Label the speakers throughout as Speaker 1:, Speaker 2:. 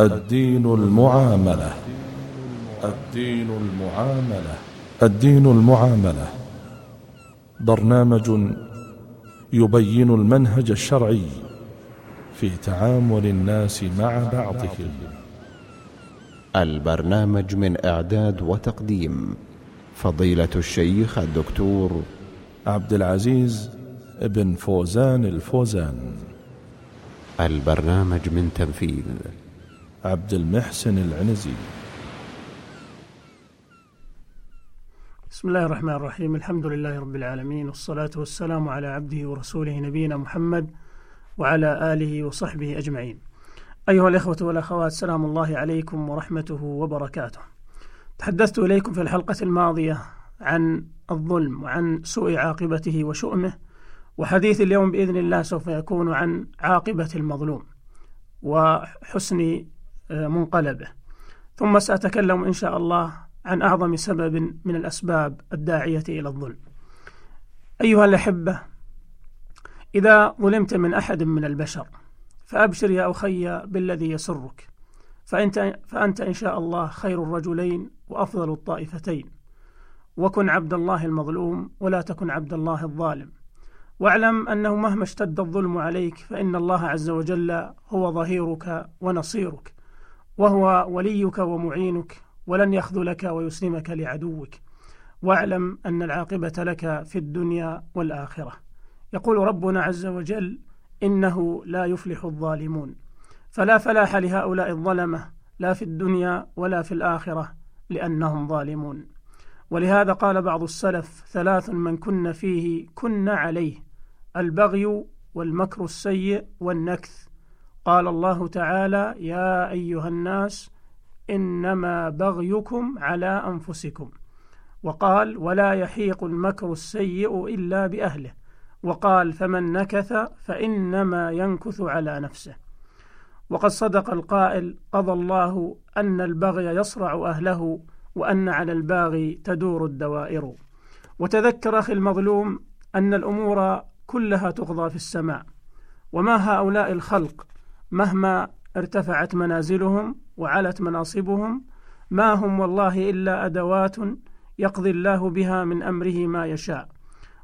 Speaker 1: الدين المعاملة. الدين المعاملة. الدين المعاملة. برنامج يبين المنهج الشرعي في تعامل الناس مع بعضهم.
Speaker 2: البرنامج من إعداد وتقديم فضيلة الشيخ الدكتور
Speaker 1: عبد العزيز بن فوزان الفوزان.
Speaker 2: البرنامج من تنفيذ
Speaker 1: عبد المحسن العنزي.
Speaker 3: بسم الله الرحمن الرحيم. الحمد لله رب العالمين والصلاة والسلام على عبده ورسوله نبينا محمد وعلى آله وصحبه أجمعين. أيها الإخوة والأخوات سلام الله عليكم ورحمته وبركاته. تحدثت إليكم في الحلقة الماضية عن الظلم وعن سوء عاقبته وشؤمه وحديث اليوم بإذن الله سوف يكون عن عاقبة المظلوم وحسن منقلبه. ثم سأتكلم إن شاء الله عن أعظم سبب من الأسباب الداعية إلى الظلم. أيها الأحبة إذا ظلمت من أحد من البشر فأبشر يا أخي بالذي يسرك فأنت, فأنت إن شاء الله خير الرجلين وأفضل الطائفتين. وكن عبد الله المظلوم ولا تكن عبد الله الظالم. واعلم أنه مهما اشتد الظلم عليك فإن الله عز وجل هو ظهيرك ونصيرك. وهو وليك ومعينك ولن يخذلك ويسلمك لعدوك. واعلم أن العاقبة لك في الدنيا والآخرة. يقول ربنا عز وجل إنه لا يفلح الظالمون. فلا فلاح لهؤلاء الظلمة لا في الدنيا ولا في الآخرة لأنهم ظالمون. ولهذا قال بعض السلف ثلاث من كن فيه كن عليه البغي والمكر السيء والنكث. قال الله تعالى يا أيها الناس إنما بغيكم على أنفسكم. وقال ولا يحيق المكر السيء إلا بأهله. وقال فمن نكث فإنما ينكث على نفسه. وقد صدق القائل قضى الله أن البغي يصرع أهله وأن على الباغي تدور الدوائر. وتذكر أخي المظلوم أن الأمور كلها تقضى في السماء. وما هؤلاء الخلق مهما ارتفعت منازلهم وعلت مناصبهم ما هم والله إلا أدوات يقضي الله بها من أمره ما يشاء.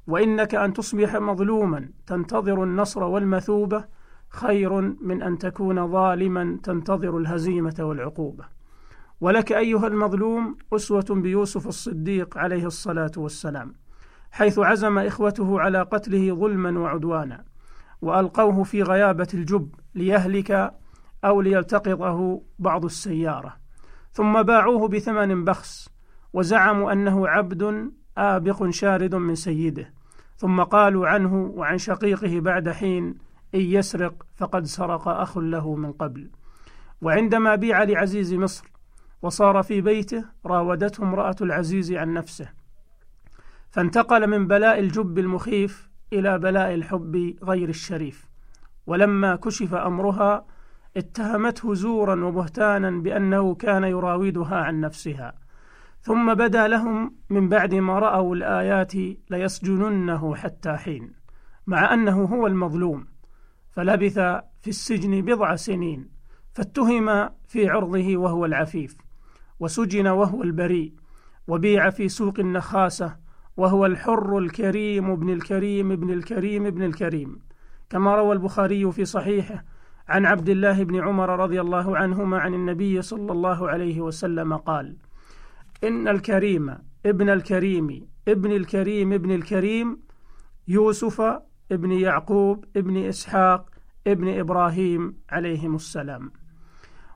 Speaker 3: وإنك أن تصبح مظلوما تنتظر النصر والمثوبة خير من أن تكون ظالما تنتظر الهزيمة والعقوبة. ولك أيها المظلوم أسوة بيوسف الصديق عليه الصلاة والسلام حيث عزم إخوته على قتله ظلما وعدوانا. وألقوه في غيابة الجب ليهلك أو ليلتقطه بعض السيارة. ثم باعوه بثمن بخس وزعموا أنه عبد آبق شارد من سيده. ثم قالوا عنه وعن شقيقه بعد حين إن يسرق فقد سرق أخ له من قبل. وعندما بيع لعزيز مصر وصار في بيته راودته امرأة العزيز عن نفسه. فانتقل من بلاء الجب المخيف إلى بلاء الحب غير الشريف. ولما كشف أمرها اتهمته زورا وبهتانا بأنه كان يراودها عن نفسها. ثم بدا لهم من بعد ما رأوا الآيات ليسجننه حتى حين مع أنه هو المظلوم. فلبث في السجن بضع سنين فاتهم في عرضه وهو العفيف وسجن وهو البريء وبيع في سوق النخاسة وهو الحر الكريم ابن الكريم ابن الكريم ابن الكريم. كما روى البخاري في صحيحه عن عبد الله بن عمر رضي الله عنهما عن النبي صلى الله عليه وسلم قال إن الكريم ابن الكريم ابن الكريم ابن الكريم يوسف ابن يعقوب ابن إسحاق ابن إبراهيم عليهم السلام.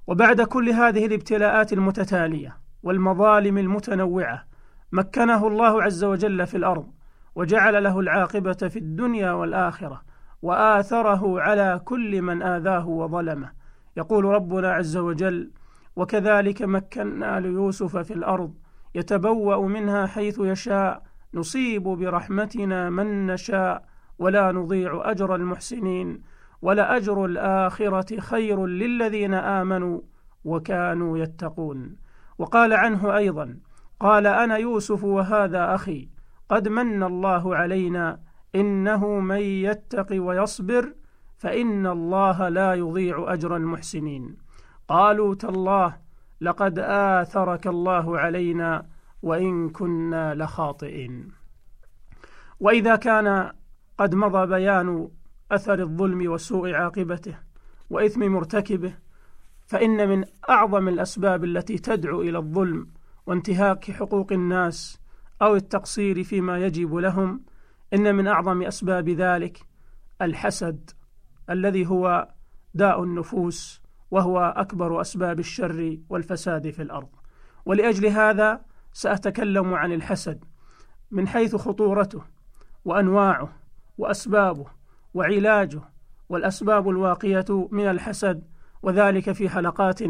Speaker 3: وبعد كل هذه الابتلاءات المتتالية والمظالم المتنوعة مكنه الله عز وجل في الأرض وجعل له العاقبة في الدنيا والآخرة وآثره على كل من آذاه وظلمه. يقول ربنا عز وجل وكذلك مكنا ليوسف في الأرض يتبوأ منها حيث يشاء نصيب برحمتنا من نشاء ولا نضيع أجر المحسنين ولأجر الآخرة خير للذين آمنوا وكانوا يتقون وقال عنه أيضا قال أنا يوسف وهذا أخي. قد من الله علينا إنه من يتق ويصبر فإن الله لا يضيع أجر المحسنين. قالوا تالله لقد آثرك الله علينا وإن كنا لخاطئين. وإذا كان قد مضى بيان أثر الظلم وسوء عاقبته وإثم مرتكبه فإن من أعظم الأسباب التي تدعو إلى الظلم وانتهاك حقوق الناس أو التقصير فيما يجب لهم إن من أعظم أسباب ذلك الحسد الذي هو داء النفوس وهو أكبر أسباب الشر والفساد في الأرض. ولأجل هذا سأتكلم عن الحسد من حيث خطورته وأنواعه وأسبابه وعلاجه والأسباب الواقية من الحسد وذلك في حلقات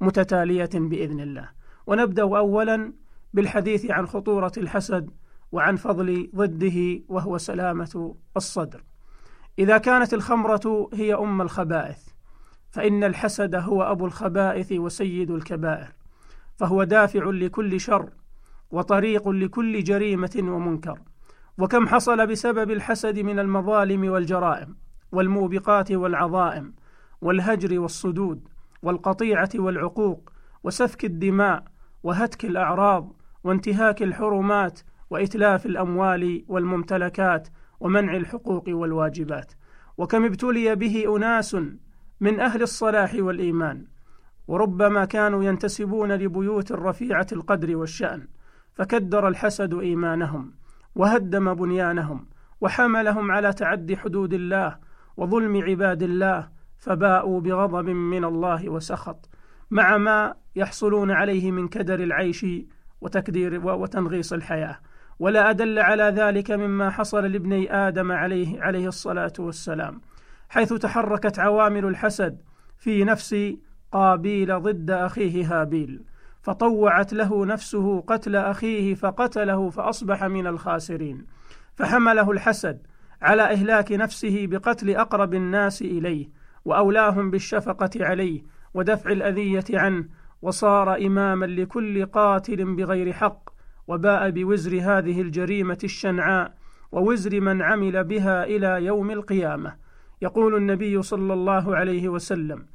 Speaker 3: متتالية بإذن الله. ونبدأ أولا بالحديث عن خطورة الحسد وعن فضل ضده وهو سلامة الصدر. إذا كانت الخمرة هي أم الخبائث فإن الحسد هو أبو الخبائث وسيد الكبائر فهو دافع لكل شر وطريق لكل جريمة ومنكر. وكم حصل بسبب الحسد من المظالم والجرائم والموبقات والعظائم والهجر والصدود والقطيعة والعقوق وسفك الدماء وهتك الأعراض وانتهاك الحرمات وإتلاف الأموال والممتلكات ومنع الحقوق والواجبات. وكم ابتلي به أناس من أهل الصلاح والإيمان. وربما كانوا ينتسبون لبيوت رفيعة القدر والشأن. فكدر الحسد إيمانهم وهدم بنيانهم وحملهم على تعدي حدود الله وظلم عباد الله فباءوا بغضب من الله وسخط. مع ما يحصلون عليه من كدر العيش وتكدير وتنغيص الحياة. ولا أدل على ذلك مما حصل لابني آدم عليه عليه الصلاة والسلام حيث تحركت عوامل الحسد في نفس قابيل ضد أخيه هابيل فطوعت له نفسه قتل أخيه فقتله فأصبح من الخاسرين. فحمله الحسد على إهلاك نفسه بقتل أقرب الناس إليه وأولاهم بالشفقة عليه ودفع الأذية عنه وصار إماما لكل قاتل بغير حق وباء بوزر هذه الجريمة الشنعاء ووزر من عمل بها إلى يوم القيامة. يقول النبي صلى الله عليه وسلم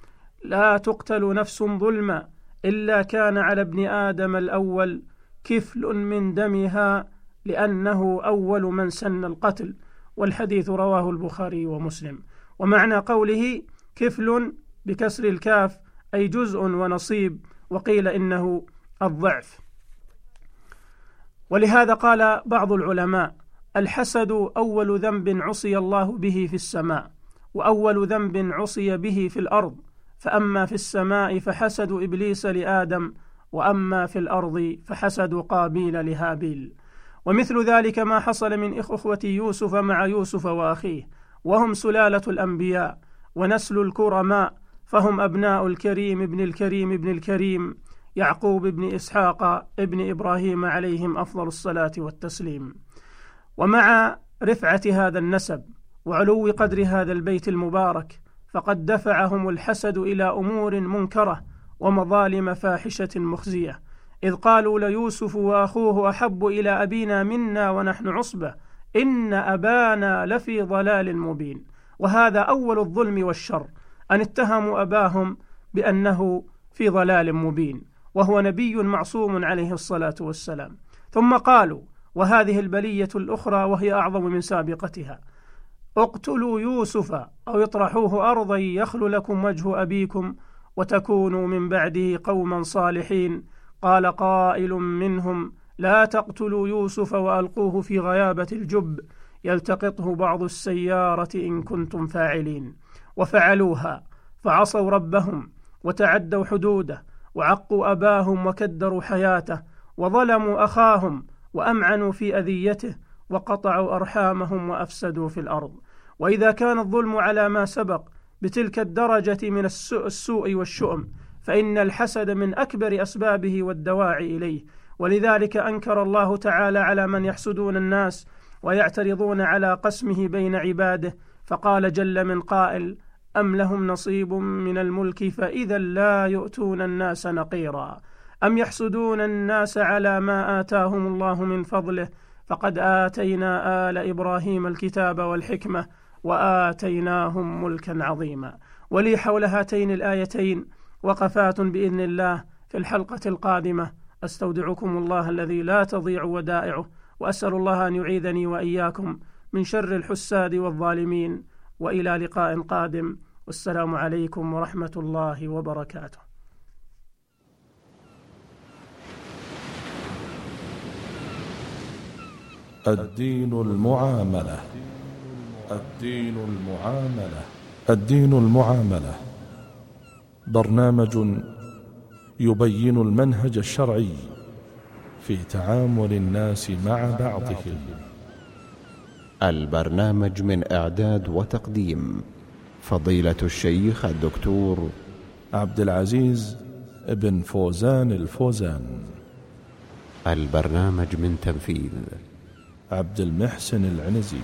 Speaker 3: لا تقتل نفس ظلما إلا كان على ابن آدم الأول كفل من دمها لأنه أول من سن القتل. والحديث رواه البخاري ومسلم. ومعنى قوله كفل بكسر الكاف أي جزء ونصيب وقيل إنه الضعف. ولهذا قال بعض العلماء الحسد أول ذنب عصي الله به في السماء وأول ذنب عصي به في الأرض. فأما في السماء فحسد إبليس لآدم وأما في الأرض فحسد قابيل لهابيل. ومثل ذلك ما حصل من إخوة يوسف مع يوسف وأخيه وهم سلالة الأنبياء ونسل الكرماء فهم أبناء الكريم ابن الكريم ابن الكريم يعقوب بن إسحاق ابن إبراهيم عليهم أفضل الصلاة والتسليم. ومع رفعة هذا النسب وعلو قدر هذا البيت المبارك فقد دفعهم الحسد إلى أمور منكرة ومظالم فاحشة مخزية. إذ قالوا ليوسف وأخوه أحب إلى أبينا منا ونحن عصبة إن أبانا لفي ضلال مبين. وهذا أول الظلم والشر. أن اتهموا أباهم بأنه في ضلال مبين وهو نبي معصوم عليه الصلاة والسلام. ثم قالوا وهذه البلية الأخرى وهي أعظم من سابقتها. اقتلوا يوسف أو اطرحوه أرضا يخل لكم وجه أبيكم وتكونوا من بعده قوما صالحين. قال قائل منهم لا تقتلوا يوسف وألقوه في غيابة الجب يلتقطه بعض السيارة إن كنتم فاعلين. وفعلوها فعصوا ربهم وتعدوا حدوده وعقوا أباهم وكدروا حياته وظلموا أخاهم وأمعنوا في أذيته وقطعوا أرحامهم وأفسدوا في الأرض. وإذا كان الظلم على ما سبق بتلك الدرجة من السوء والشؤم فإن الحسد من أكبر أسبابه والدواعي إليه. ولذلك أنكر الله تعالى على من يحسدون الناس ويعترضون على قسمه بين عباده. فقال جل من قائل أم لهم نصيب من الملك فإذا لا يؤتون الناس نقيرا؟ أم يحسدون الناس على ما آتاهم الله من فضله؟ فقد آتينا آل إبراهيم الكتاب والحكمة وآتيناهم ملكا عظيما. ولي حول هاتين الآيتين وقفات بإذن الله في الحلقة القادمة. أستودعكم الله الذي لا تضيع ودائعه وأسأل الله أن يعيذني وإياكم من شر الحساد والظالمين. وإلى لقاء قادم. والسلام عليكم ورحمة الله وبركاته.
Speaker 1: الدين المعاملة. الدين المعاملة. الدين المعاملة. برنامج يبين المنهج الشرعي في تعامل الناس مع بعضهم.
Speaker 2: البرنامج من إعداد وتقديم فضيلة الشيخ الدكتور
Speaker 1: عبد العزيز بن فوزان الفوزان.
Speaker 2: البرنامج من تنفيذ
Speaker 1: عبد المحسن العنزي.